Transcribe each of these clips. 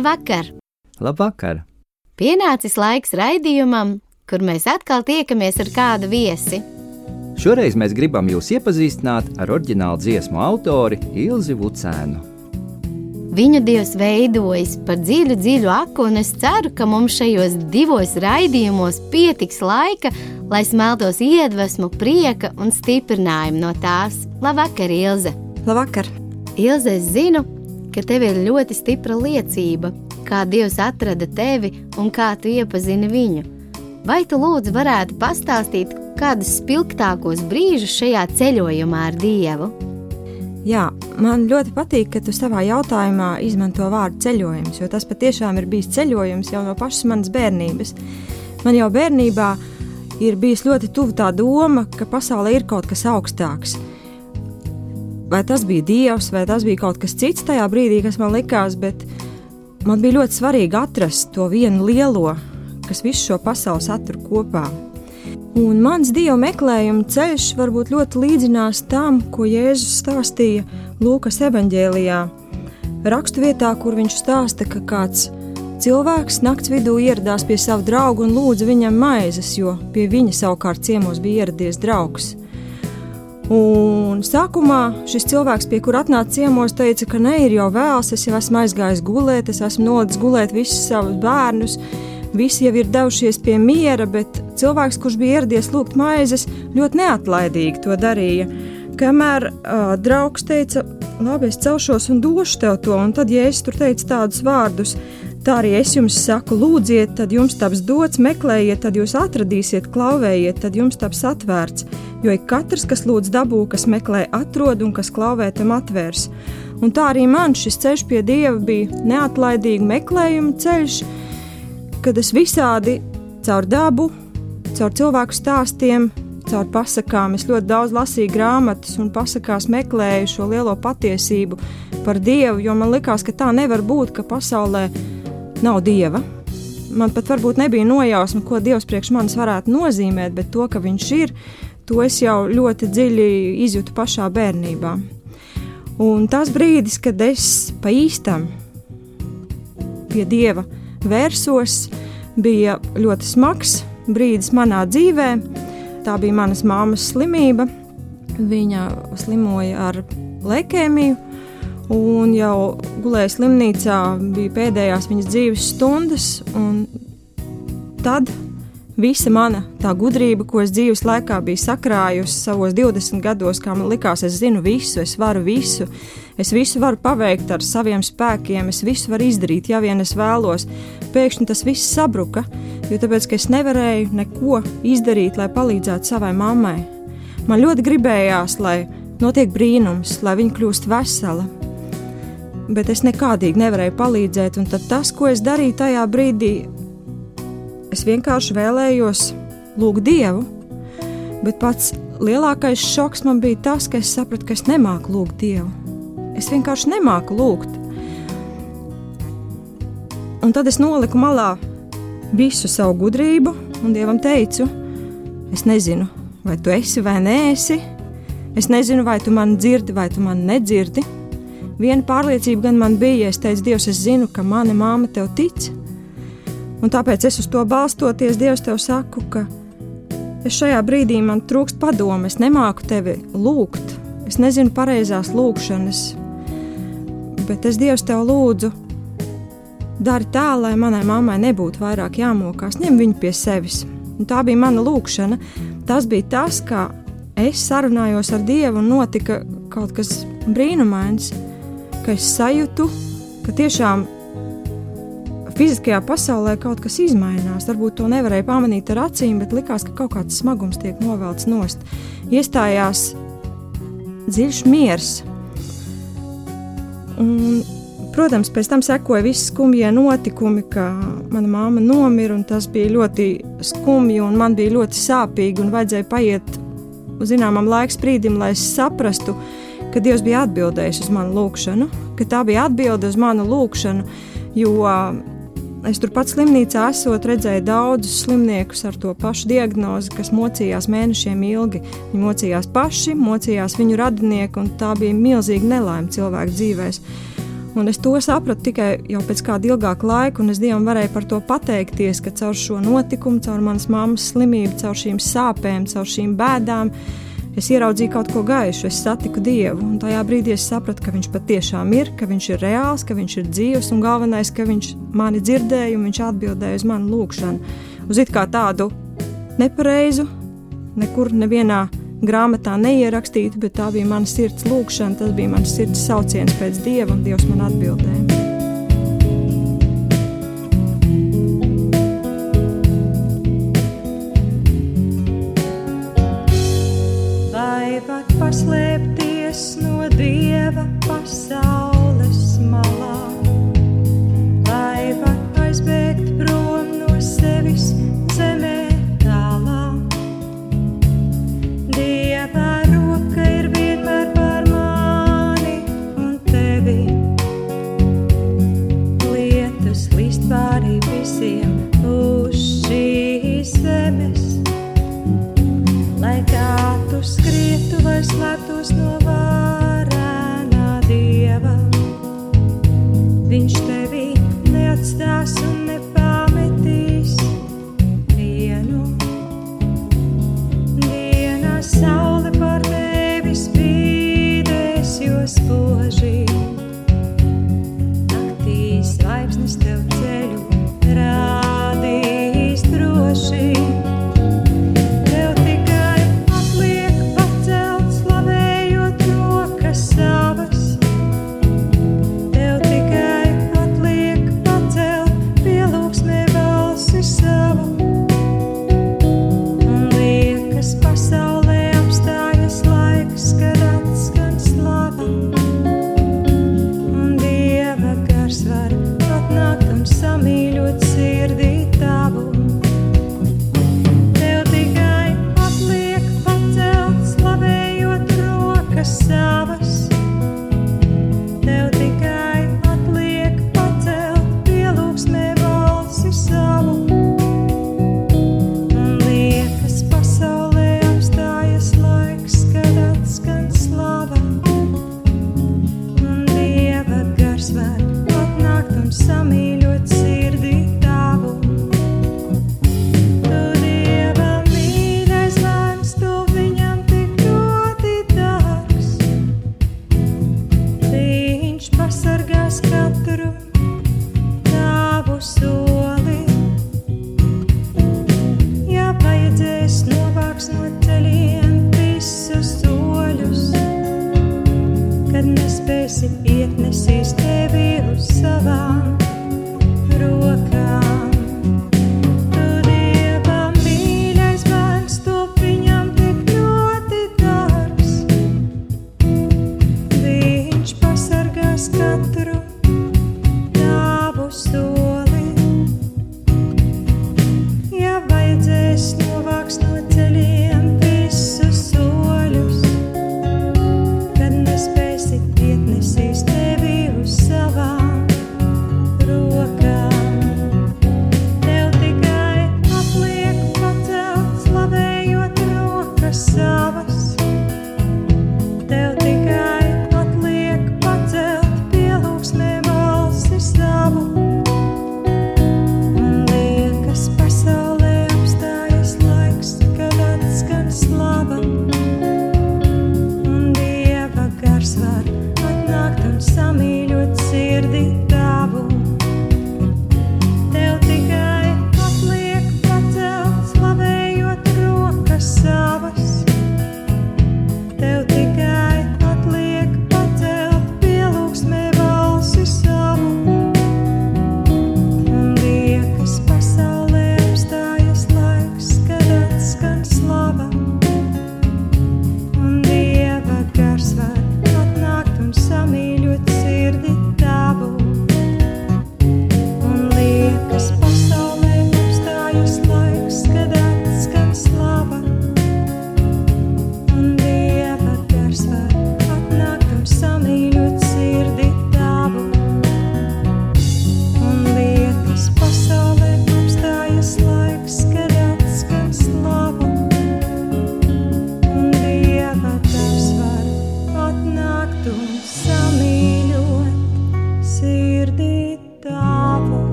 Labvakar! Labvakar! Pienācis laiks raidījumam, kur mēs atkal tiekamies ar kādu viesi. Šoreiz mēs gribam jūs iepazīstināt ar oriģinālu dziesmu autori Ilzi Vucēnu. Viņu dievs veidojas par dziļu, dziļu aku, un es ceru, ka mums šajos divos raidījumos pietiks laika, lai smeltos iedvesmu, prieka un stiprinājumu no tās. Labvakar, Ilze! Labvakar! Ilze, es zinu, ka tev ir ļoti stipra liecība, kā Dievs atrada tevi un kā tu iepazini viņu. Vai tu lūdzu varētu pastāstīt kādus spilgtākos brīžus šajā ceļojumā ar Dievu? Jā, man ļoti patīk, ka tu savā jautājumā izmanto vārdu ceļojums, jo tas patiešām ir bijis ceļojums jau no pašas manas bērnības. Man jau bērnībā ir bijis ļoti tuvu tā doma, ka pasaulē ir kaut kas augstāks. Vai tas bija Dievs, vai tas bija kaut kas cits tajā brīdī, kas man likās, bet man bija ļoti svarīgi atrast to vienu lielo, kas visu šo pasauli satur kopā. Un mans dievu meklējuma ceļš varbūt ļoti līdzinās tam, ko Jēzus stāstīja Lūkas evanģēlijā. Rakstu vietā, kur viņš stāsta, ka kāds cilvēks nakts vidū ieradās pie sava drauga un lūdza viņam maizes, jo pie viņa savukārt ciemos bija ieradies draugs. Un sākumā šis cilvēks, pie kura atnāca ciemos, teica, ka ne ir jau vēls, es jau esmu aizgājis gulēt, es esmu nolicis gulēt visus savus bērnus, Visi jau ir devušies pie miera, bet cilvēks, kurš bija ieradies lūgt maizes, ļoti neatlaidīgi to darīja. Kamēr uh, draugs teica, labi, es celšos un došu tev to, un tad, ja es tur teicu tādus vārdus, tā arī es jums saku, lūdziet, tad jums taps dots, meklējiet, tad jūs atradīsiet, klauvējiet, tad jums taps atvērts. Jo ik katrs, kas lūdz dabū, kas meklē, atrod un kas klauvē, tam atvērs. Un tā arī man šis ceļš pie dieva bija neatlaidīga meklējuma ceļš kad es visādi caur dabu, caur cilvēku stāstiem, caur pasakām, es ļoti daudz lasīju grāmatas un pasakās meklēju šo lielo patiesību par Dievu, jo man likās, ka tā nevar būt, ka pasaulē nav Dieva. Man pat varbūt nebija nojausma, ko Dievs priekš manis varētu nozīmēt, bet to, ka Viņš ir, to es jau ļoti dziļi izjūtu pašā bērnībā. Un tas brīdis, kad es pa īstam pie Dieva vērsos, bija ļoti smags brīdis manā dzīvē. Tā bija manas māmas slimība. Viņa slimoja ar leukēmiju, un jau gulēja slimnīcā, bija pēdējās viņas dzīves stundas. Tad visa mana tā gudrība, ko es dzīves laikā biju sakrājusi savos 20 gados, kā man likās, es zinu visu, es varu visu, Es visu varu paveikt ar saviem spēkiem, es visu varu izdarīt, ja vien es vēlos. Pēkšņi tas viss sabruka, jo tāpēc, es nevarēju neko izdarīt, lai palīdzētu savai mammai. Man ļoti gribējās, lai notiek brīnums, lai viņa kļūst vesela. Bet es nekādīgi nevarēju palīdzēt, un tas, ko es darīju tajā brīdī, es vienkārši vēlējos lūgt Dievu. Bet pats lielākais šoks man bija tas, ka es sapratu, ka es nemāku lūgt Dievu. Es vienkārši nemāku lūgt. Un tad es noliku malā visu savu gudrību un Dievam teicu, es nezinu, vai tu esi vai nē. Es nezinu, vai tu mani dzirdi vai tu mani nedzirdi. Viena pārliecība gan man bija, es teicu, Dievs, es zinu, ka mana māma tev tic. Un tāpēc es uz to balstoties, Dievs, tev saku, ka es šajā brīdī man trūkst padomu, es nemāku tevi lūgt, es nezinu pareizās lūgšanas, bet es Dievs tev lūdzu, dari tā, lai manai mammai nebūtu vairāk jāmokās, ņem viņu pie sevis. Un tā bija mana lūkšana. Tas bija tas, kā es sarunājos ar Dievu, un notika kaut kas brīnumains, ka es sajūtu, ka tiešām fiziskajā pasaulē kaut kas izmainās. Varbūt to nevarēja pamanīt ar acīm, bet likās, ka kaut kāds smagums tiek novelts nost. Iestājās dziļš miers, Un, protams, pēc tam sekoja visi skumjie notikumi, ka mana māma nomira, un tas bija ļoti skumji, un man bija ļoti sāpīgi, un vajadzēja paiet zināmam laiks brīdim, lai es saprastu, ka Dievs bija atbildējis uz manu lūgšanu, ka tā bija atbilde uz manu lūgšanu, jo Es turpat slimnīcā esot redzēju daudzus slimniekus ar to pašu diagnozi, kas mocījās mēnešiem ilgi. Viņi mocījās paši, mocījās viņu radinieki, un tā bija milzīga nelaime cilvēku dzīvēm. Un es to sapratu tikai jau pēc kāda ilgāka laika, un es Dievam varēju par to pateikties, ka caur šo notikumu, caur manas mammas slimību, caur šīm sāpēm, caur šīm bēdām, es ieraudzīju kaut ko gaišu, es satiku Dievu. Un tajā brīdī es sapratu, ka Viņš patiešām ir, ka Viņš ir reāls, ka Viņš ir dzīves, un galvenais, ka Viņš mani dzirdēja un Viņš atbildēja uz manu lūgšanu. Uz it kā tādu nepareizu, nekur nevienā grāmatā neierakstīta, bet tā bija mana sirds lūkšana, tas bija mans sirds sauciens pēc Dieva, un Dievs man atbildēja. Dieva pasaules malā?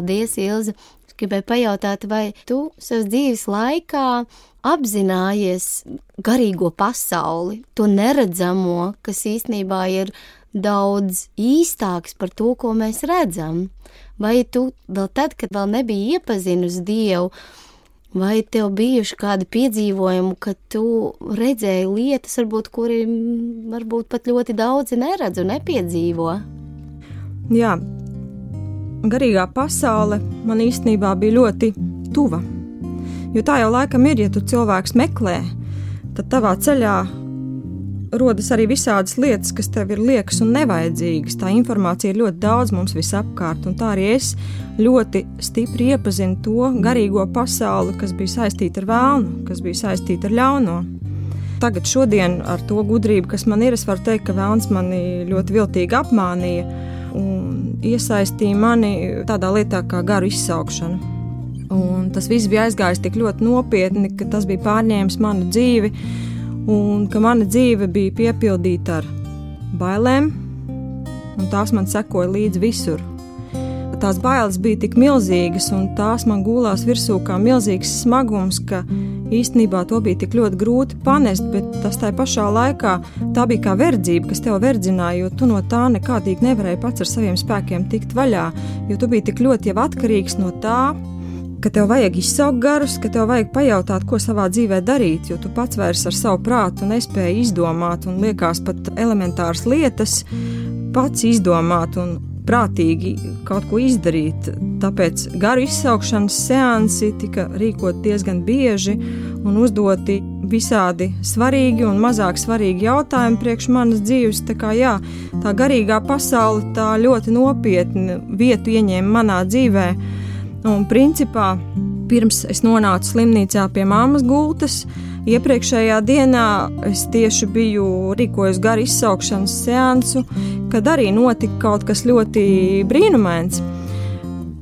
Paldies, Ilze! Gribēju pajautāt, vai tu savas dzīves laikā apzinājies garīgo pasauli, to neredzamo, kas īstenībā ir daudz īstāks par to, ko mēs redzam? Vai tu vēl tad, kad vēl nebija iepazinusi Dievu, vai tev bijuši kādi piedzīvojumi, ka tu redzēji lietas, varbūt, kuri varbūt pat ļoti daudzi neredz un nepiedzīvo? Jā, garīgā pasaule man īstenībā bija ļoti tuva. Jo tā jau laikam ir, ja tu cilvēks meklē, tad tavā ceļā rodas arī visādas lietas, kas tev ir liekas un nevajadzīgas. Tā informācija ir ļoti daudz mums visapkārt, un tā arī es ļoti stipri iepazinu to garīgo pasauli, kas bija saistīta ar vēlnu, kas bija saistīta ar ļauno. Tagad, šodien, ar to gudrību, kas man ir, es varu teikt, ka vēlns mani ļoti viltīgi apmānīja un iesaistīja mani tādā lietā kā garu izsaukšana. Un tas viss bija aizgājis tik ļoti nopietni, ka tas bija pārņēmis manu dzīvi, un ka mana dzīve bija piepildīta ar bailēm, un tās man sekoja līdzi visur. Tās bailes bija tik milzīgas, un tās man gulās virsū kā milzīgs smagums, ka īstenībā to bija tik ļoti grūti panest, bet tas tajā pašā laikā tā bija kā verdzība, kas tev verdzināja, jo tu no tā nekādīgi nevarēji pats ar saviem spēkiem tikt vaļā, jo tu biji tik ļoti jau atkarīgs no tā, ka tev vajag izsaukt garus, ka tev vajag pajautāt, ko savā dzīvē darīt, jo tu pats vairs ar savu prātu nespēji izdomāt un liekas pat elementāras lietas pats izdomāt un prātīgi kaut ko izdarīt. Tāpēc garu izsaukšanas seansi tika rīkot diezgan bieži un uzdoti visādi svarīgi un mazāk svarīgi jautājumi priekš manas dzīves. Tā kā jā, tā garīgā pasaule tā ļoti nopietni vietu ieņēma manā dzīvēm Un, principā, pirms es nonācu slimnīcā pie māmas gultas, iepriekšējā dienā es tieši biju rīkojis garu izsaukšanas seansu, kad arī notika kaut kas ļoti brīnumains.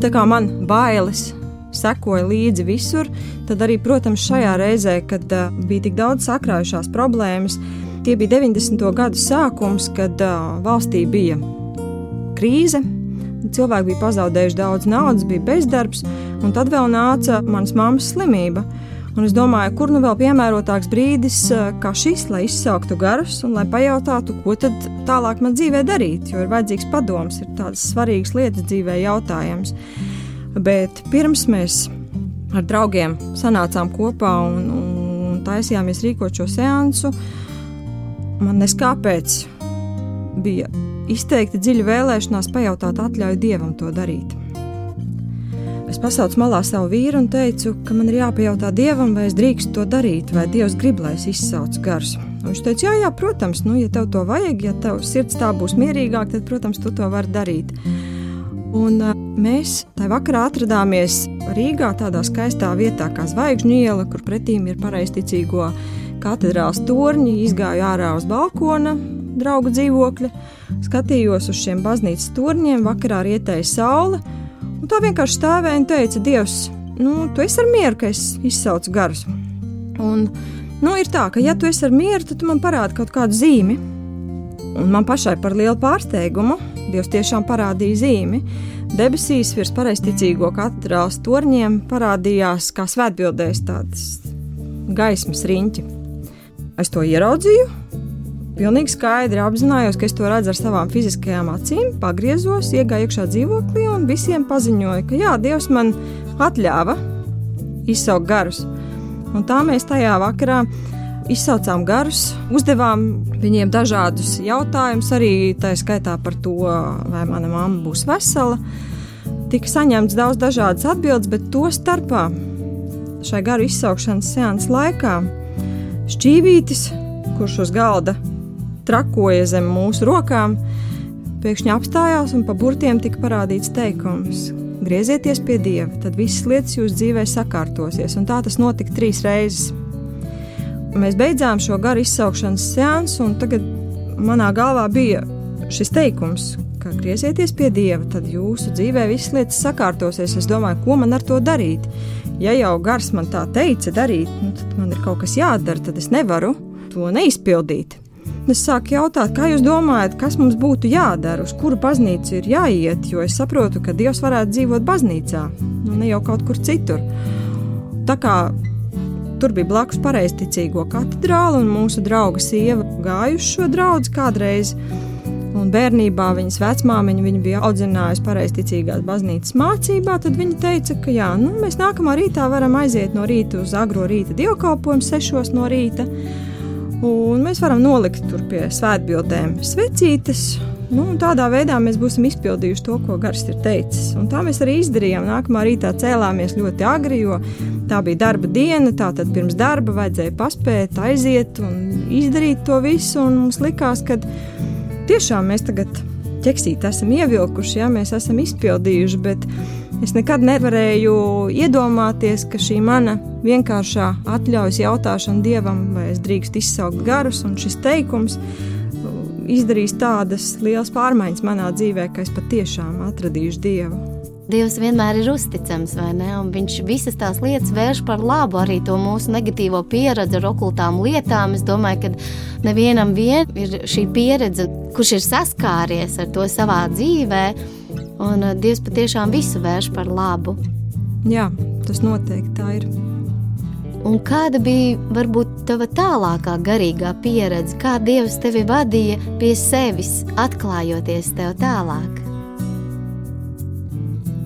Tā kā man bailes sekoja līdzi visur, tad arī, protams, šajā reizē, kad uh, bija tik daudz sakrājušās problēmas, tie bija 90. gadu sākums, kad uh, valstī bija krīze, Cilvēki bija pazaudējuši daudz naudas, bija bezdarbs, un tad vēl nāca manas mammas slimība. Un es domāju, kur nu vēl piemērotāks brīdis eh, kā šis, lai izsauktu garus un lai pajautātu, ko tad tālāk man dzīvē darīt, jo ir vajadzīgs padoms, ir tādas svarīgas lietas dzīvē jautājums. Bet pirms mēs ar draugiem sanācām kopā un, un taisījāmies rīkot šo seansu, man neskāpēc bija izteikti dziļa vēlēšanās pajautāt atļauju dievam to darīt. Es pasaucu malā savu vīru un teicu, ka man ir jāpajautā dievam, vai es drīkstu to darīt, vai dievs grib, lai es izsaucu garus. Un viņš teica, jā, jā, protams, nu, ja tev to vajag, ja tev sirds tā būs mierīgāk, tad, protams, tu to vari darīt. Un mēs tajā vakarā atradāmies Rīgā, tādā skaistā vietā kā Zvaigžņu iela, kur pretīm ir pareizticīgo katedrāls torņi. Izgāju ārā uz balkona, draugu dzīvokļa, skatījos uz šiem baznīcas torņiem, vakarā rietēja saule, un tā vienkārši stāvēja un teica, Dievs, nu, tu esi ar mieru, ka es izsaucu garus. Un, nu, ir tā, ka ja tu esi ar mieru, tad tu man parādi kaut kādu zīmi. Un man pašai par lielu pārsteigumu Dievs tiešām parādīja zīmi. Debesīs virs pareizticīgo katedrālas torņiem parādījās kā svētbildēs tādas gaismas riņķi. Es to ieraudzīju, Pilnīgi skaidri apzinājos, ka es to redzu ar savām fiziskajām acīm, pagriezos, iegāju iekšā dzīvoklī un visiem paziņoju, ka jā, Dievs man atļāva izsaukt garus. Un tā mēs tajā vakarā izsaucām garus, uzdevām viņiem dažādus jautājumus, arī tā skaitā par to, vai mana mamma būs vesela. Tika saņemts daudz dažādas atbildes, bet to starpā šai garu izsaukšanas seanses laikā šķīvītis, kurš uz galda trakoja zem mūsu rokām, pēkšņi apstājās un pa burtiem tika parādīts teikums: Griezieties pie Dieva, tad visas lietas jūsu dzīvē sakārtosies, un tā tas notika trīs reizes. Mēs beidzām šo garu izsaukšanas seansu, un tagad manā galvā bija šis teikums, ka griezieties pie Dieva, tad jūsu dzīvē visas lietas sakārtosies. Es domāju, ko man ar to darīt? Ja jau gars man tā teica darīt, nu, tad man ir kaut kas jādara, tad es nevaru to neizpildīt. Putnes sāk jautāt, kā jūs domājat, kas mums būtu jādara, uz kuru baznīcu ir jāiet, jo es saprotu, ka Dievs varētu dzīvot baznīcā, nu ne jau kaut kur citur. Tā kā tur bija blakus pareizticīgo katedrāle, un mūsu drauga sieva gāja uz šo draugu kādreiz. Un bērnībā viņas vecmāmiņa viņu bija audzinājusi pareizticīgās baznīcas mācībā. Tad viņa teica, ka jā, nu, mēs nākamā rītā varam aiziet no rīta uz agro rīta dievkalpojumu, sešos no rīta. Un mēs varam nolikt tur pie svētbildēm svecītes. Nu, tādā veidā mēs būsim izpildījuši to, ko Gars ir teicis. Un tā mēs arī izdarījām. Nākamā rītā cēlāmies ļoti agri, jo tā bija darba diena. Tātad pirms darba vajadzēja paspēt, aiziet un izdarīt to visu. Un mums likās, ka tiešām mēs tagad ķeksīt esam ievilkuši, ja mēs esam izpildījuši. Bet Es nekad nevarēju iedomāties, ka šī mana vienkāršā atļaujas jautāšana dievam, vai es drīkstu izsaukt garus, un šis teikums izdarīs tādas lielas pārmaiņas manā dzīvē, ka es patiešām atradīšu dievu. Dievs vienmēr ir uzticams, vai ne? Un viņš visas tās lietas vērš par labu, arī to mūsu negatīvo pieredzi ar okultām lietām. Es domāju, ka nevienam vien ir šī pieredze, kurš ir saskāries ar to savā dzīvēm Un uh, Dievs patiešām visu vērš par labu. Jā, tas noteikti tā ir. Un kāda bija varbūt tava tālākā garīgā pieredze, kā Dievs tevi vadīja pie sevis, atklājoties tev tālāk?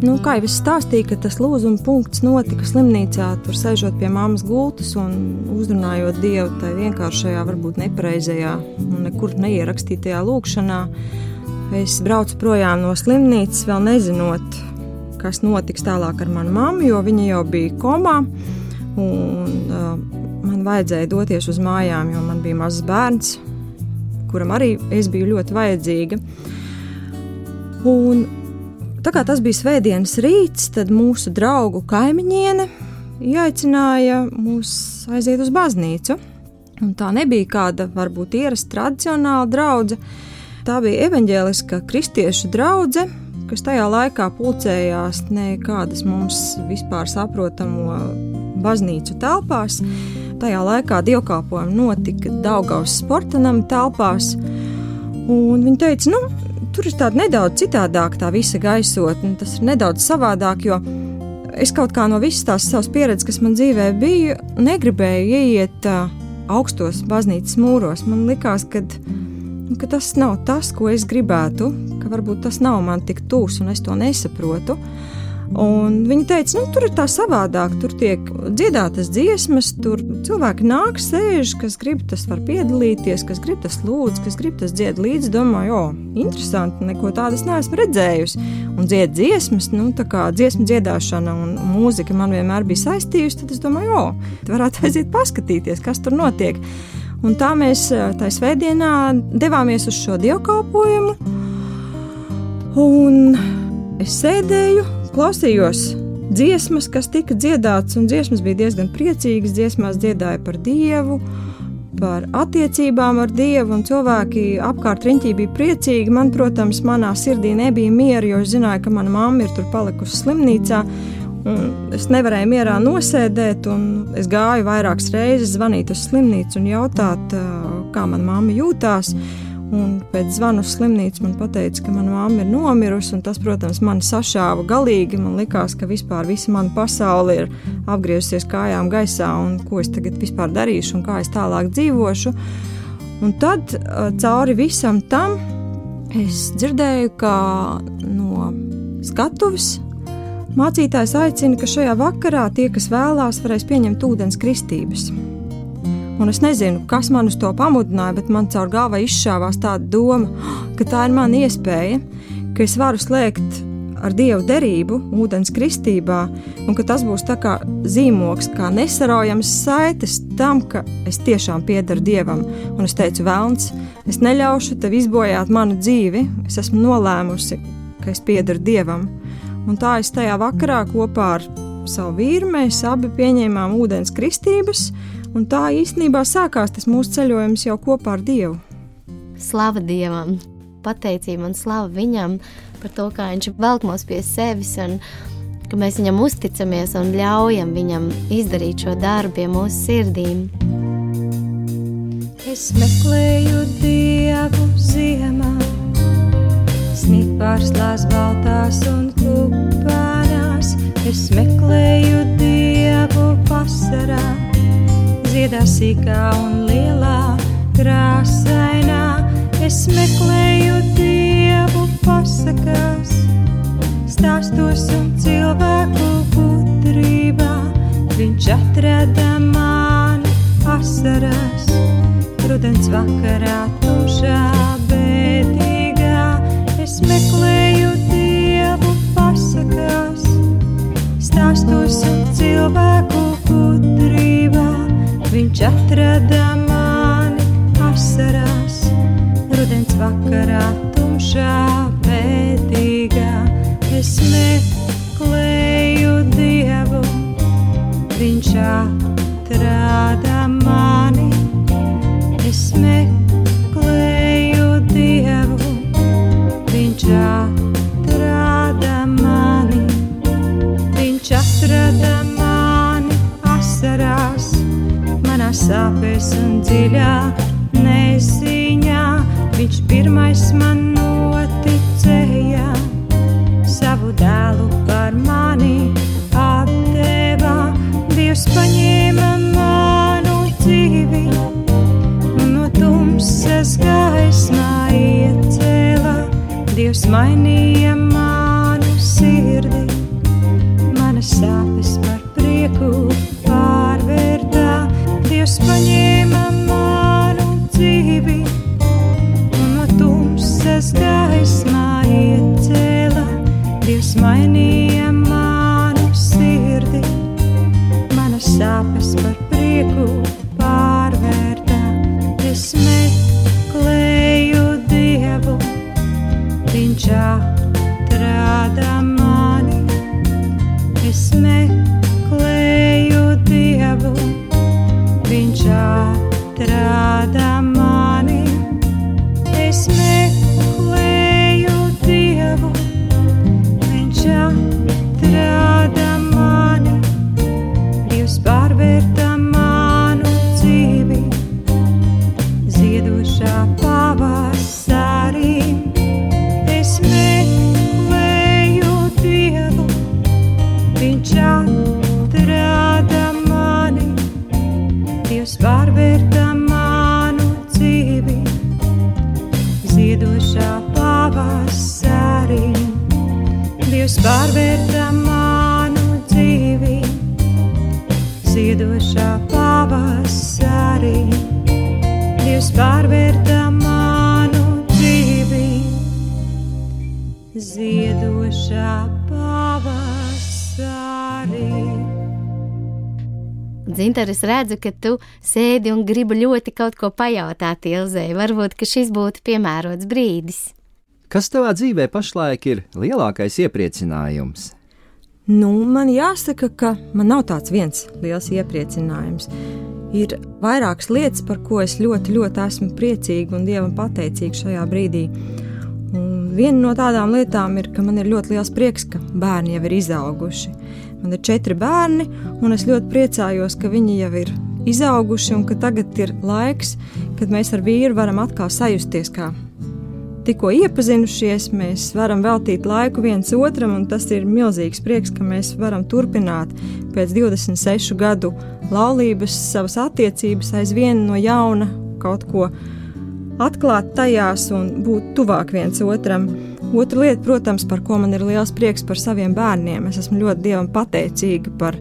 Nu, kā jau es stāstīju, ka tas lūzuma punkts notika slimnīcā, tur sēžot pie mammas gultas un uzrunājot Dievu tajā vienkāršajā, varbūt nepareizajā un nekur neierakstītajā lūkšanā. Es braucu projām no slimnīcas, vēl nezinot, kas notiks tālāk ar manu mammu, jo viņa jau bija komā. Un, uh, man vajadzēja doties uz mājām, jo man bija mazs bērns, kuram arī es biju ļoti vajadzīga. Un, tā kā tas bija svētdienas rīts, tad mūsu draugu kaimiņiene ieaicināja mūs aiziet uz baznīcu. Un tā nebija kāda varbūt ierasta tradicionāla draudzene Tā bija evaņģēliska kristiešu draudzene, kas tajā laikā pulcējās nekādas mums vispār saprotamo baznīcu telpās. Tajā laikā dievkalpojumi notika Daugaus sportanam telpās, un viņi teica, nu, tur ir tāda nedaudz citādāk tā visa gaisotne, tas ir nedaudz savādāk, jo es kaut kā no visas tās savas pieredzes, kas man dzīvē bija, negribēju ieiet augstos baznīcas mūros. Man likās, ka ka tas nav tas, ko es gribētu, ka varbūt tas nav man tik tūs un es to nesaprotu. Un viņa teica, nu, tur ir tā savādāk. Tur tiek dziedātas dziesmas, tur cilvēki nāk, sēž, kas grib, tas var piedalīties, kas grib, tas lūdz, kas grib, tas dzied līdzi. Domāju, o, interesanti, neko tādu es neesmu redzējusi. Un dzied dziesmas, nu, tā kā dziesmu dziedāšana un mūzika man vienmēr bija saistījusi, tad es domāju, o, varētu aiziet paskatīties, kas tur notiek. Un tā mēs tajā svētdienā devāmies uz šo dievkalpojumu. Un es sēdēju, klausījos dziesmas, kas tika dziedātas, un dziesmas bija diezgan priecīgas. Dziesmās dziedāja par Dievu, par attiecībām ar Dievu, un cilvēki apkārt riņķī bija priecīgi. Man, protams, manā sirdī nebija miera, jo es zināju, ka mana mamma ir tur palikusi slimnīcā. Un es nevarēju mierā nosēdēt, un es gāju vairākas reizes zvanīt uz slimnīcu un jautāt, kā mana mamma jūtās. Un pēc zvana uz slimnīcu man teica, ka mana mamma ir nomirusi. Tas, protams, man sašāva galīgi. Man likās, ka vispār visa mana pasaule ir apgriezusies kājām gaisā, un ko es tagad vispār darīšu, un kā es tālāk dzīvošu. Un tad cauri visam tam es dzirdēju, ka no skatuves Mācītājs aicina, ka šajā vakarā tie, kas vēlās, varēs pieņemt ūdens kristības. Un es nezinu, kas man uz to pamudināja, bet man caur galvu izšāvās tāda doma, ka tā ir mana iespēja, ka es varu slēgt ar Dievu derību, ūdens kristībā, un ka tas būs kā zīmoks, kā nesaraujams saites tam, ka es tiešām piedaru Dievam. Un es teicu, Vēlns, es neļaušu tev izbojāt manu dzīvi, es esmu nolēmusi, ka es piedaru Dievam. Un tā es tajā vakarā kopā ar savu vīru mēs abi pieņēmām ūdens kristības, un tā īstenībā sākās tas mūsu ceļojums jau kopā ar Dievu. Slava Dievam! Pateicība un slava Viņam par to, kā Viņš velk mūs pie sevis un ka mēs Viņam uzticamies un ļaujam Viņam izdarīt šo darbu pie mūsu sirdīm. Es meklēju dievu ziemā, snipārslās baltās un kupanās. Es meklēju dievu vasarā, ziedā sīkā un lielā krāsainā. Es meklēju dievu pasakās, stāstos un cilvēku gudrībā. Viņš atrada mani asaras, rudens vakarā tumšā bēdīgā. Meklēju dievu pasakās, stāstos un cilvēku gudrībā. Viņš atrada mani asarās, rudens vakarā tumšā pēdīgā. Es meklēju dievu, viņš atrada mani. Sāpēs un dziļā neziņā. Viņš pirmais man noticēja, savu dēlu par mani atdeva. Dievs paņēma manu dzīvi un no tumsas gaismā iecēla. Dievs mainīja manu sirdi ziedošā pavasarī. Dzinter, es redzu, ka tu sēdi un gribi ļoti kaut ko pajautāt Ilzei. Varbūt, ka šis būtu piemērots brīdis. Kas tavā dzīvē pašlaik ir lielākais iepriecinājums? Nu, man jāsaka, ka man nav tāds viens liels iepriecinājums. Ir vairākas lietas, par ko es ļoti, ļoti esmu priecīga un dievam pateicīga šajā brīdī. Viena no tādām lietām ir, ka man ir ļoti liels prieks, ka bērni jau ir izauguši. Man ir četri bērni, un es ļoti priecājos, ka viņi jau ir izauguši un ka tagad ir laiks, kad mēs ar vīru varam atkal sajusties kā tikko iepazinušies, mēs varam veltīt laiku viens otram, un tas ir milzīgs prieks, ka mēs varam turpināt pēc 26 gadu laulības savas attiecības aizvien no jauna kaut ko atklāt tajās un būt tuvāk viens otram. Otra lieta, protams, par ko man ir liels prieks par saviem bērniem. Es esmu ļoti Dievam pateicīga par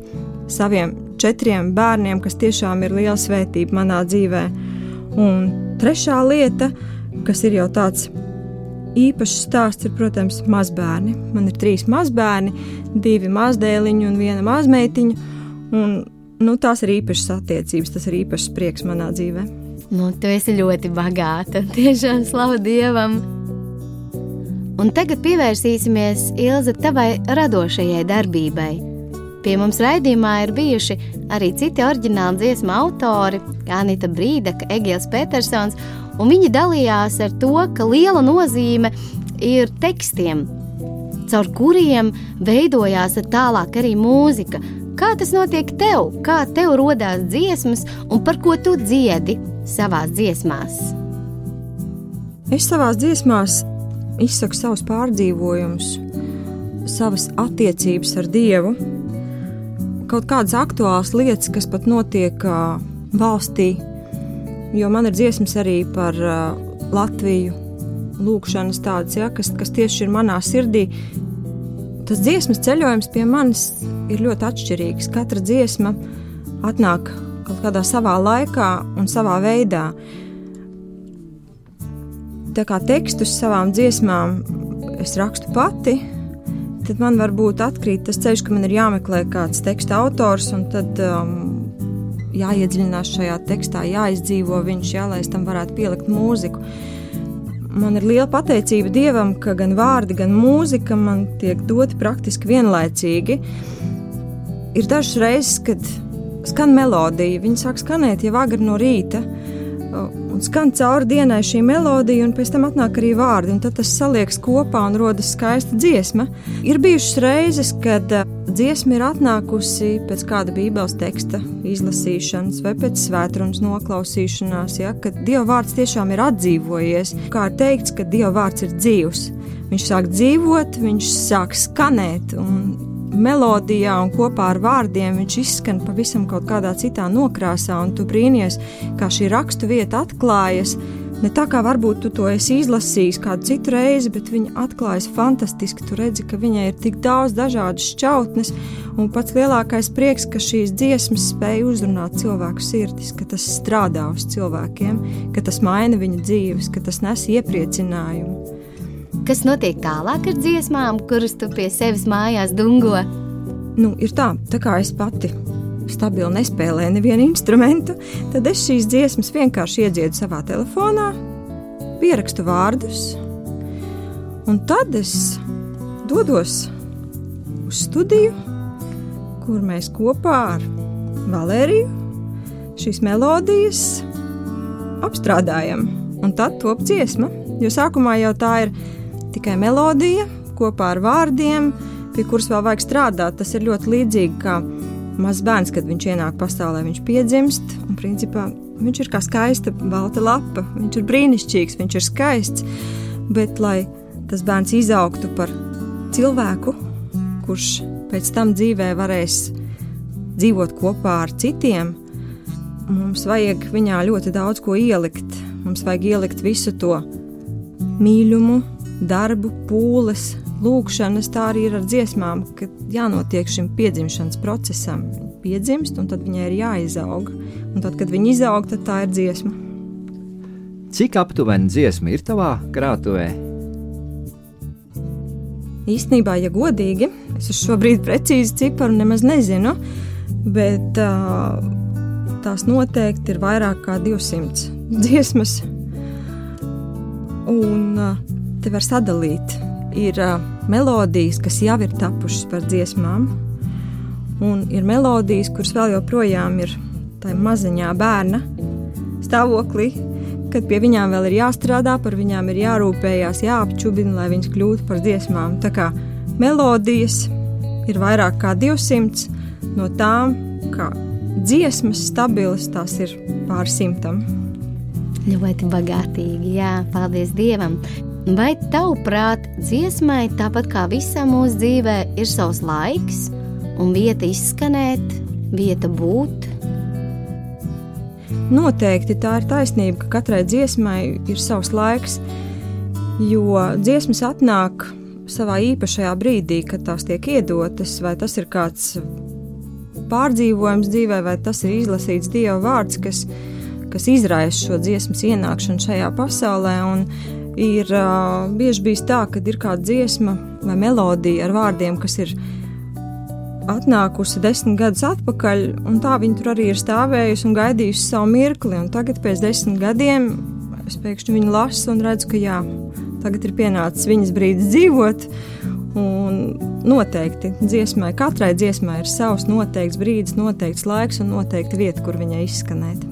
saviem četriem bērniem, kas tiešām ir liela svētība manā dzīvē. Un trešā lieta, kas ir jau tāds īpašs stāsts, ir, protams, mazbērni. Man ir trīs mazbērni, divi mazdēliņi un viena mazmeitiņa. Un, nu, tās ir īpašas attiecības, tas ir īpašs prieks manā dzīvē. Nu, tu esi ļoti bagāta. Tiešām slavu Dievam! Un tagad pievērsīsimies Ilze tavai radošajai darbībai. Pie mums raidījumā ir bijuši arī citi oriģināli dziesmu autori, kā Anita Brīdaka, Egils Petersons, un viņi dalījās ar to, ka liela nozīme ir tekstiem, caur kuriem veidojās tālāk arī mūzika. Kā tas notiek tev? Kā tev radās dziesmas un par ko tu dziedi savās dziesmās? Es savās dziesmās izsaku savus pārdzīvojumus, savas attiecības ar Dievu, kaut kādas aktuālas lietas, kas pat notiek uh, valstī, jo man ir dziesmas arī par uh, Latviju, lūkšanas tādas, ja, kas, kas tieši ir manā sirdī. Tas dziesmas ceļojums pie manis ir ļoti atšķirīgs. Katra dziesma atnāk kaut kādā savā laikā un savā veidā. Tā kā tekstus savām dziesmām es rakstu pati, tad man varbūt atkrīt tas ceļš, ka man ir jāmeklē kāds teksta autors, un tad um, jāiedziļinās šajā tekstā, jāizdzīvo viņš, jā, lai es tam varētu pielikt mūziku. Man ir liela pateicība Dievam, ka gan vārdi, gan mūzika man tiek doti praktiski vienlaicīgi. Ir dažas reizes, kad skan melodija, viņa sāk skanēt jau agri no rīta un skan cauri dienai šī melodija, un pēc tam atnāk arī vārdi, tad tas saliekas kopā un rodas skaista dziesma. Ir bijušas reizes, kad uh, dziesma ir atnākusi pēc kāda bībeles teksta izlasīšanas vai pēc svētrunas noklausīšanās, ja, kad Dieva vārds tiešām ir atdzīvojies. Kā ir teikts, ka Dieva vārds ir dzīvs. Viņš sāk dzīvot, viņš sāk skanēt, un melodijā un kopā ar vārdiem viņš izskan pavisam kaut kādā citā nokrāsā, un tu brīnies, kā šī rakstu vieta atklājas. Ne tā kā varbūt tu to esi izlasījis kādu citu reizi, bet viņa atklājas fantastiski. Tu redzi, ka viņai ir tik daudz dažādas šķautnes, un pats lielākais prieks, ka šīs dziesmas spēj uzrunāt cilvēku sirdis, ka tas strādā uz cilvēkiem, ka tas maina viņu dzīves, ka tas nes iepriecinājumu. Kas notiek tālāk ar dziesmām, kuras tu pie sevis mājās dungo? Nu, ir tā, tā kā es pati stabili nespēlēju nevienu instrumentu, tad es šīs dziesmas vienkārši iedziedu savā telefonā, pierakstu vārdus, un tad es dodos uz studiju, kur mēs kopā ar Valēriju šīs melodijas apstrādājam, un tad top dziesma. Jo sākumā jau tā ir tikai melodija kopā ar vārdiem, pie kuras vēl vajag strādāt. Tas ir ļoti līdzīgi kā mazs bērns, kad viņš ienāk pasaulē, viņš piedzimst. Un, principā, viņš ir kā skaista balta lapa, viņš ir brīnišķīgs, viņš ir skaists. Bet, lai tas bērns izaugtu par cilvēku, kurš pēc tam dzīvē varēs dzīvot kopā ar citiem, mums vajag viņā ļoti daudz ko ielikt. Mums vajag ielikt visu to mīlumu, darbu, pūles, lūkšanas, tā arī ir ar dziesmām, ka jānotiek šim piedzimšanas procesam. Viņa piedzimst, un tad viņai ir jāizaug. Un tad, kad viņa izaug, tad tā ir dziesma. Cik aptuveni dziesma ir tavā krātuvē? Īstenībā, ja godīgi, es uz šo brīdi precīzi ciparu nemaz nezinu, bet uh, tās noteikti ir vairāk kā 200 dziesmas. Un uh, te var sadalīt. Ir melodijas, kas jau ir tapušas par dziesmām, un ir melodijas, kuras vēl joprojām ir tajā maziņā bērna stāvoklī, kad pie viņām vēl ir jāstrādā, par viņām ir jārūpējās, jāapčubina, lai viņas kļūtu par dziesmām. Tā kā melodijas ir vairāk kā 200 no tām, kā dziesmas stabilas, tās ir pār simtam. Ļoti bagātīgi, jā, paldies Dievam! Vai tavuprāt, dziesmai, tāpat kā visam mūsu dzīvē, ir savs laiks un vieta izskanēt, vieta būt? Noteikti tā ir taisnība, ka katrai dziesmai ir savs laiks, jo dziesmas atnāk savā īpašajā brīdī, kad tās tiek iedotas, vai tas ir kāds pārdzīvojums dzīvē, vai tas ir izlasīts Dieva vārds, kas, kas izraisa šo dziesmas ienākšanu šajā pasaulē. Un, ir uh, bieži bijis tā, ka ir kāda dziesma vai melodija ar vārdiem, kas ir atnākusi desmit gadus atpakaļ, un tā viņa tur arī ir stāvējusi un gaidījusi savu mirkli. Un tagad, pēc desmit gadiem, es pēkšņi viņu lasu un redzu, ka jā, tagad ir pienācis viņas brīdis dzīvot. Un noteikti dziesmai, katrai dziesmai ir savs noteikts brīdis, noteikts laiks un noteikta vieta, kur viņai izskanēt.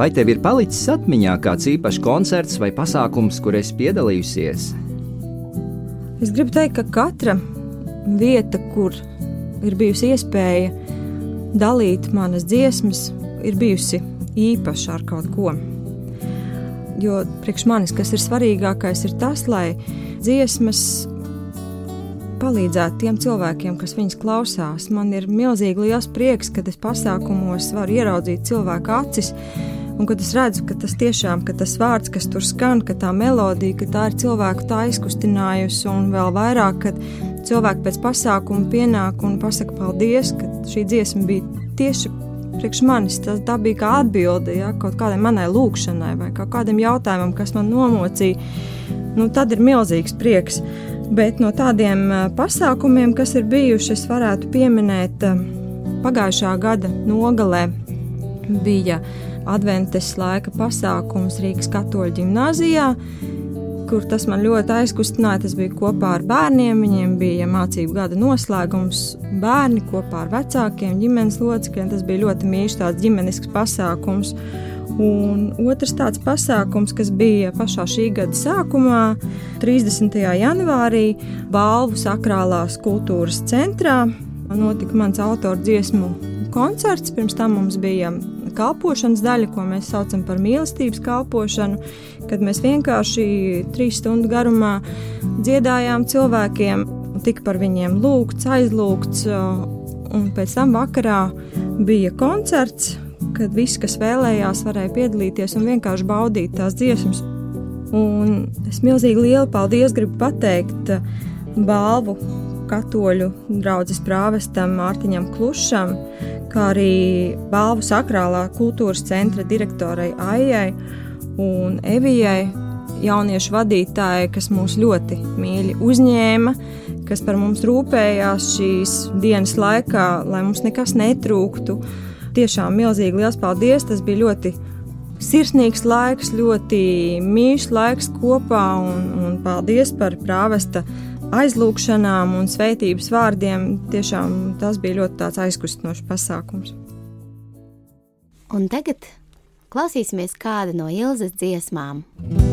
Vai tev ir palicis atmiņā kāds īpašs koncerts vai pasākums, kur esi piedalījusies? Es gribu teikt, ka katra vieta, kur ir bijusi iespēja dalīt manas dziesmas, ir bijusi īpaša ar kaut ko. Jo priekš manis, kas ir svarīgākais, ir tas, lai dziesmas palīdzētu tiem cilvēkiem, kas viņas klausās. Man ir milzīgi liels prieks, kad es pasākumos varu ieraudzīt cilvēku acis. Un kad es redzu, ka tas tiešām ka tas vārds, kas tur skan, ka tā melodija, ka tā ir cilvēku tā izkustinājusi, un vēl vairāk, kad cilvēki pēc pasākuma pienāk un pasaka paldies, ka šī dziesma bija tieši priekš manis. Tas, tā bija kā atbilde ja, kaut kādai manai lūkšanai vai kādam jautājumam, kas man nomocīja. Nu, tad ir milzīgs prieks. Bet no tādiem pasākumiem, kas ir bijuši, es varētu pieminēt pagājušā gada nogalē bija Adventes laika pasākums Rīgas katoļu ģimnāzijā, kur tas man ļoti aizkustināja. Tas bija kopā ar bērniem, viņiem bija mācību gada noslēgums, bērni kopā ar vecākiem, ģimenes locekļiem. Tas bija ļoti mīļš, tāds ģimenisks pasākums. Un otrs tāds pasākums, kas bija pašā šī gada sākumā, 30. janvārī, Balvu sakrālās kultūras centrā, notika mans autoru dziesmu koncerts. Pirms tam mums bija kalpošanas daļa, ko mēs saucam par mīlestības kalpošanu, kad mēs vienkārši trīs stundu garumā dziedājām cilvēkiem, tika par viņiem lūgts, aizlūgts, un pēc tam vakarā bija koncerts kad visi, kas vēlējās, varēja piedalīties un vienkārši baudīt tās dziesmas. Un es milzīgi lielu paldies gribu pateikt balvu katoļu draugas prāvestam Mārtiņam Klušam, kā arī balvu sakrālā kultūras centra direktorai Aijai un Evijai, jauniešu vadītāji, kas mūs ļoti mīļi uzņēma, kas par mums rūpējās šīs dienas laikā, lai mums nekas netrūktu tiešām milzīgi liels paldies. Tas bija ļoti sirsnīgs laiks, ļoti mīļš laiks kopā, un, un paldies par prāvesta aizlūgšanām un sveitības vārdiem. Tiešām tas bija ļoti aizkustinošs pasākums. Un tagad klausīsimies kādu no Ilzas dziesmām. mīlestība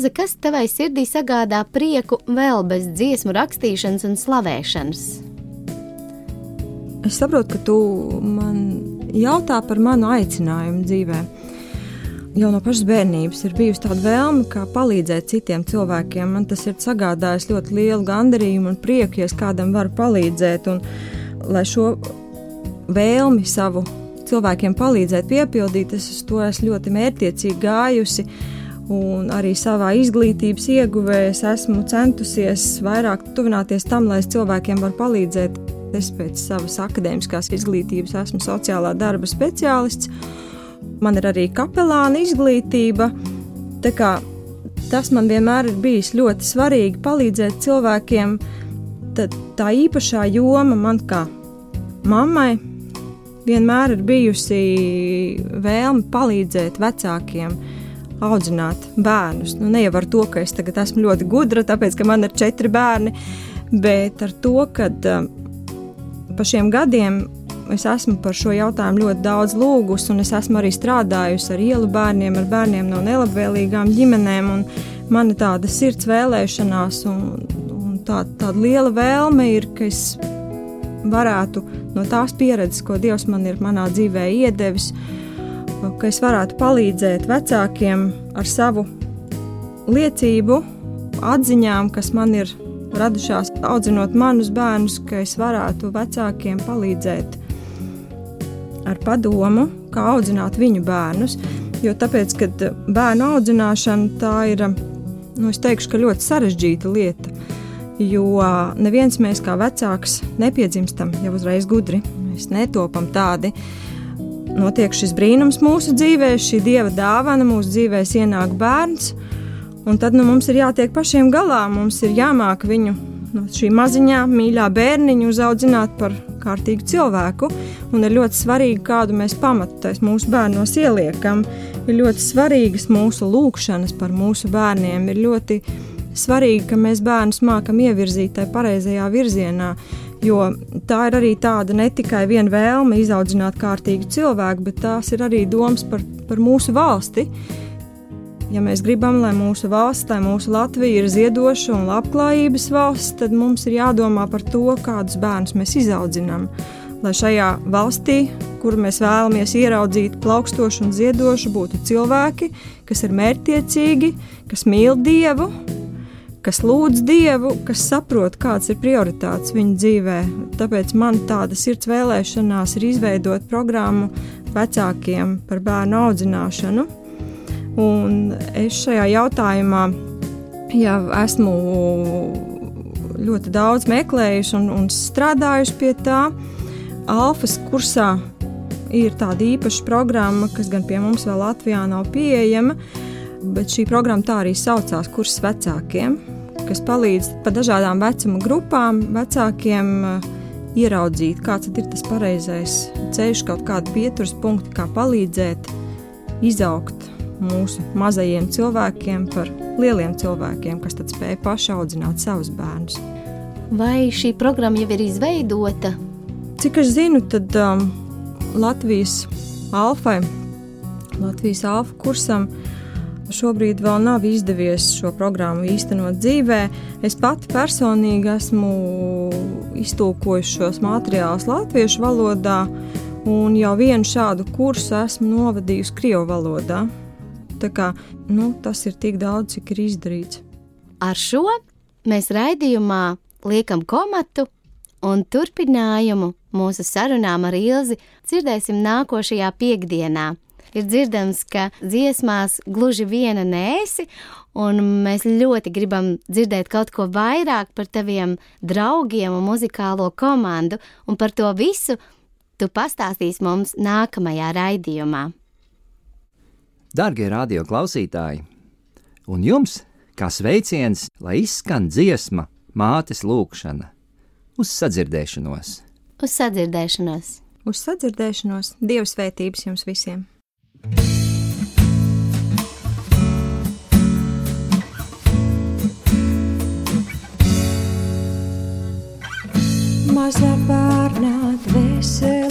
Ilze, kas tavai sirdī sagādā prieku vēl bez dziesmu rakstīšanas un slavēšanas? Es saprotu, ka tu man jautā par manu aicinājumu dzīvē. Jau no pašas bērnības ir bijusi tāda vēlme, kā palīdzēt citiem cilvēkiem. Man tas ir sagādājis ļoti lielu gandarījumu un prieku, ja es kādam varu palīdzēt. Un, lai šo vēlmi savu cilvēkiem palīdzēt, piepildīt, es uz to esmu ļoti mērķiecīgi gājusi. Un arī savā izglītības ieguvē es esmu centusies vairāk tuvināties tam, lai es cilvēkiem varu palīdzēt. Es pēc savas akadēmiskās izglītības esmu sociālā darba speciālists. Man ir arī kapelāna izglītība. Kā tas man vienmēr ir bijis ļoti svarīgi palīdzēt cilvēkiem. Tad tā īpašā joma man kā mammai vienmēr ir bijusi vēlme palīdzēt vecākiem audzināt bērnus. Nu, ne jau ar to, ka es tagad esmu ļoti gudra, tāpēc ka man ir četri bērni, bet ar to, ka uh, pa šiem gadiem es esmu par šo jautājumu ļoti daudz lūgus, un es esmu arī strādājusi ar ielu bērniem, ar bērniem no nelabvēlīgām ģimenēm. Man ir tāda sirds vēlēšanās, un, un tā, tāda liela vēlme ir, ka es varētu no tās pieredzes, ko Dievs man ir manā dzīvē iedevis, ka es varētu palīdzēt vecākiem ar savu liecību, atziņām, kas man ir radušās audzinot manus bērnus, ka es varētu vecākiem palīdzēt ar padomu, kā audzināt viņu bērnus. Jo tāpēc, kad bērnu audzināšana tā ir, nu, es teikšu, ka ļoti sarežģīta lieta. Jo neviens mēs kā vecāks nepiedzimstam jau uzreiz gudri. Mēs netopam tādi. Notiek šis brīnums mūsu dzīvē, šī dieva dāvana mūsu dzīvē ienāk bērns. Un tad nu, mums ir jātiek pašiem galā. Mums ir jāmāk viņu no šī maziņā, mīļā bērniņa uzaudzināt par kārtīgu cilvēku. Un ir ļoti svarīgi, kādu mēs pamatu mūsu bērnos ieliekam. Ir ļoti svarīgas mūsu lūkšanas par mūsu bērniem. Ir ļoti svarīgi, ka mēs bērnus mākam ievirzīt tajā pareizajā virzienā. Jo tā ir arī tāda ne tikai viena vēlme izaudzināt kārtīgu cilvēku, bet tās ir arī domas par, par mūsu valsti. Ja mēs gribam, lai mūsu valsts, lai mūsu Latvija ir ziedoša un labklājības valsts, tad mums ir jādomā par to, kādus bērnus mēs izaudzinām. Lai šajā valstī, kuru mēs vēlamies ieraudzīt, plaukstošu un ziedošu, būtu cilvēki, kas ir mērķtiecīgi, kas mīl Dievu, kas lūdz Dievu, kas saprot, kāds ir prioritāts viņa dzīvē. Tāpēc man tāda sirds vēlēšanās ir izveidot programmu vecākiem par bērnu audzināšanu. Un es šajā jautājumā jau esmu ļoti daudz meklējuši un, un strādājuši pie tā. Alfas kursā ir tāda īpaša programma, kas gan pie mums vēl Latvijā nav pieejama, bet šī programma tā arī saucās kurs vecākiem, kas palīdz pa dažādām vecuma grupām vecākiem uh, ieraudzīt, kāds ir tas pareizais ceļš, kaut kādi pieturas punkti, kā palīdzēt izaugt mūsu mazajiem cilvēkiem par lieliem cilvēkiem, kas tad spēj paši audzināt savus bērnus. Vai šī programma jau ir izveidota? Cik es zinu, tad um, Latvijas alfai, Latvijas alfa kursam šobrīd vēl nav izdevies šo programmu īstenot dzīvē. Es pati personīgi esmu iztulkojusi šos materiālus latviešu valodā, un jau vienu šādu kursu esmu novadījusi Krievu valodā. Tā kā, nu, tas ir tik daudz, cik ir izdarīts. Ar šo mēs raidījumā liekam komatu un turpinājumu mūsu sarunām ar Ilzi dzirdēsim nākošajā piekdienā. Ir dzirdams, ka dziesmās gluži viena nēsi, un mēs ļoti gribam dzirdēt kaut ko vairāk par taviem draugiem un muzikālo komandu, un par to visu tu pastāstīsi mums nākamajā raidījumā. Darbie radio klausītāji, un jums, kā sveiciens, lai izskan dziesma, mātes lūkšana, uz sadzirdēšanos! Uz sadzirdēšanos! Uz sadzirdēšanos, Dieva svētības jums visiem! Mazza barna dve se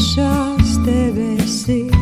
mazā spožā zvaigzne plašās debesīs.